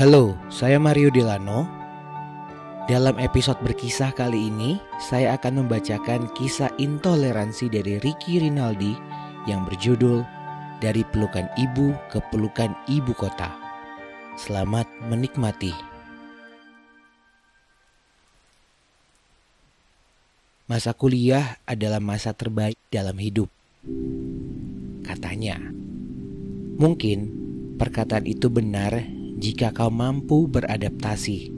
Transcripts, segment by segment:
Halo, saya Mario Delano. Dalam episode berkisah kali ini, saya akan membacakan kisah intoleransi dari Ricky Rinaldi yang berjudul Dari Pelukan Ibu ke Pelukan Ibu Kota. Selamat menikmati. Masa kuliah adalah masa terbaik dalam hidup. Katanya. Mungkin perkataan itu benar jika kau mampu beradaptasi.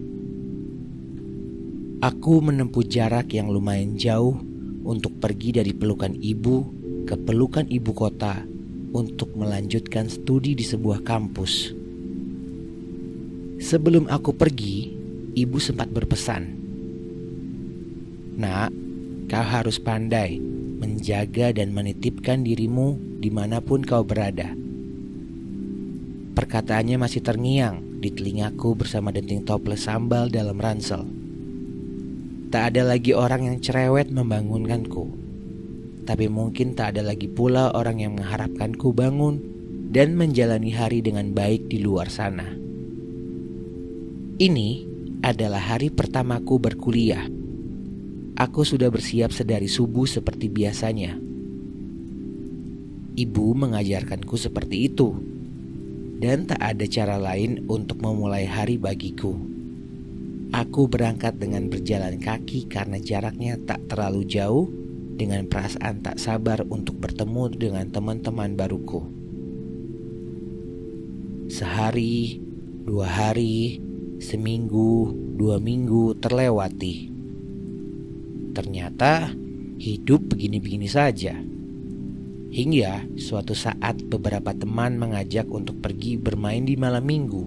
Aku menempuh jarak yang lumayan jauh untuk pergi dari pelukan ibu ke pelukan ibu kota untuk melanjutkan studi di sebuah kampus. Sebelum aku pergi, ibu sempat berpesan, "Nak, kau harus pandai menjaga dan menitipkan dirimu di mana pun kau berada." Perkataannya masih terngiang di telingaku bersama denting toples sambal dalam ransel. Tak ada lagi orang yang cerewet membangunkanku. Tapi mungkin tak ada lagi pula orang yang mengharapkanku bangun dan menjalani hari dengan baik di luar sana. Ini adalah hari pertamaku berkuliah. Aku sudah bersiap sedari subuh seperti biasanya. Ibu mengajarkanku seperti itu dan tak ada cara lain untuk memulai hari bagiku. Aku berangkat dengan berjalan kaki karena jaraknya tak terlalu jauh dengan perasaan tak sabar untuk bertemu dengan teman-teman baruku. Sehari, dua hari, seminggu, dua minggu terlewati. Ternyata hidup begini-begini saja. Hingga suatu saat beberapa teman mengajak untuk pergi bermain di malam minggu.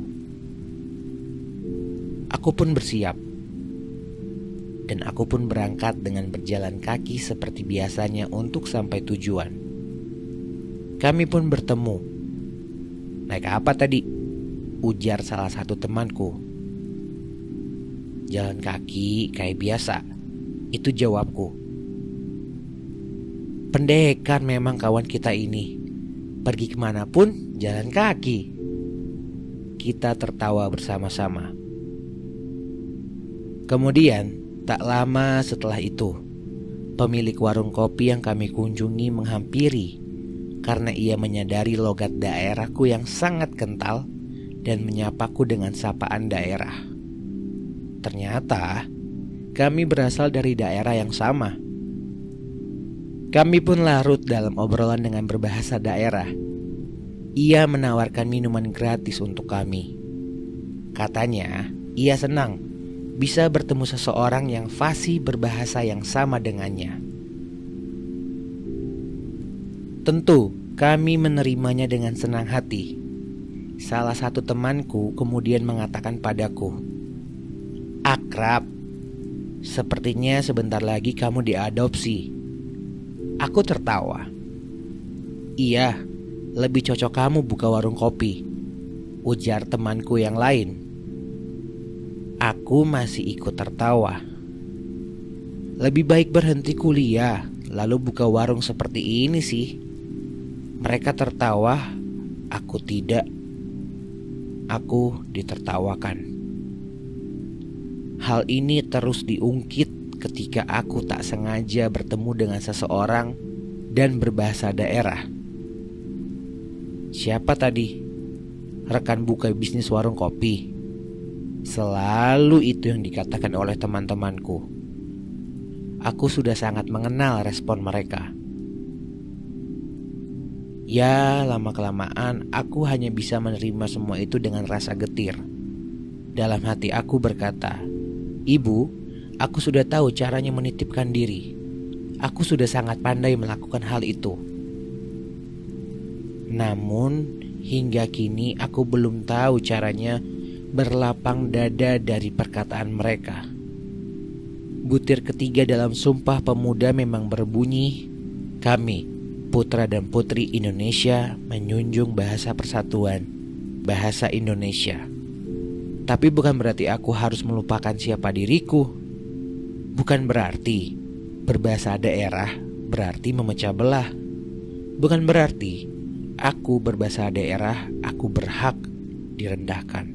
Aku pun bersiap. Dan aku pun berangkat dengan berjalan kaki seperti biasanya untuk sampai tujuan. Kami pun bertemu. Naik apa tadi? Ujar salah satu temanku. Jalan kaki kayak biasa. Itu jawabku. Pendekar memang kawan kita ini. Pergi ke mana pun jalan kaki. Kita tertawa bersama-sama. Kemudian, tak lama setelah itu, pemilik warung kopi yang kami kunjungi menghampiri karena ia menyadari logat daerahku yang sangat kental dan menyapaku dengan sapaan daerah. Ternyata kami berasal dari daerah yang sama kami pun larut dalam obrolan dengan berbahasa daerah. Ia menawarkan minuman gratis untuk kami. Katanya, ia senang bisa bertemu seseorang yang fasih berbahasa yang sama dengannya. Tentu, kami menerimanya dengan senang hati. Salah satu temanku kemudian mengatakan padaku, "Akrab, sepertinya sebentar lagi kamu diadopsi." Aku tertawa. Iya, lebih cocok kamu buka warung kopi. Ujar temanku yang lain. Aku masih ikut tertawa. Lebih baik berhenti kuliah, lalu buka warung seperti ini sih. Mereka tertawa, aku tidak. Aku ditertawakan. Hal ini terus diungkit ketika aku tak sengaja bertemu dengan seseorang dan berbahasa daerah. Siapa tadi? Rekan buka bisnis warung kopi. Selalu itu yang dikatakan oleh teman-temanku. Aku sudah sangat mengenal respon mereka. Ya, lama-kelamaan aku hanya bisa menerima semua itu dengan rasa getir. Dalam hati aku berkata, "Ibu, Aku sudah tahu caranya menitipkan diri. Aku sudah sangat pandai melakukan hal itu. Namun, hingga kini aku belum tahu caranya berlapang dada dari perkataan mereka. Butir ketiga dalam Sumpah Pemuda memang berbunyi, "Kami, putra dan putri Indonesia, menjunjung bahasa persatuan, bahasa Indonesia." Tapi bukan berarti aku harus melupakan siapa diriku Bukan berarti berbahasa daerah berarti memecah belah. Bukan berarti aku berbahasa daerah aku berhak direndahkan.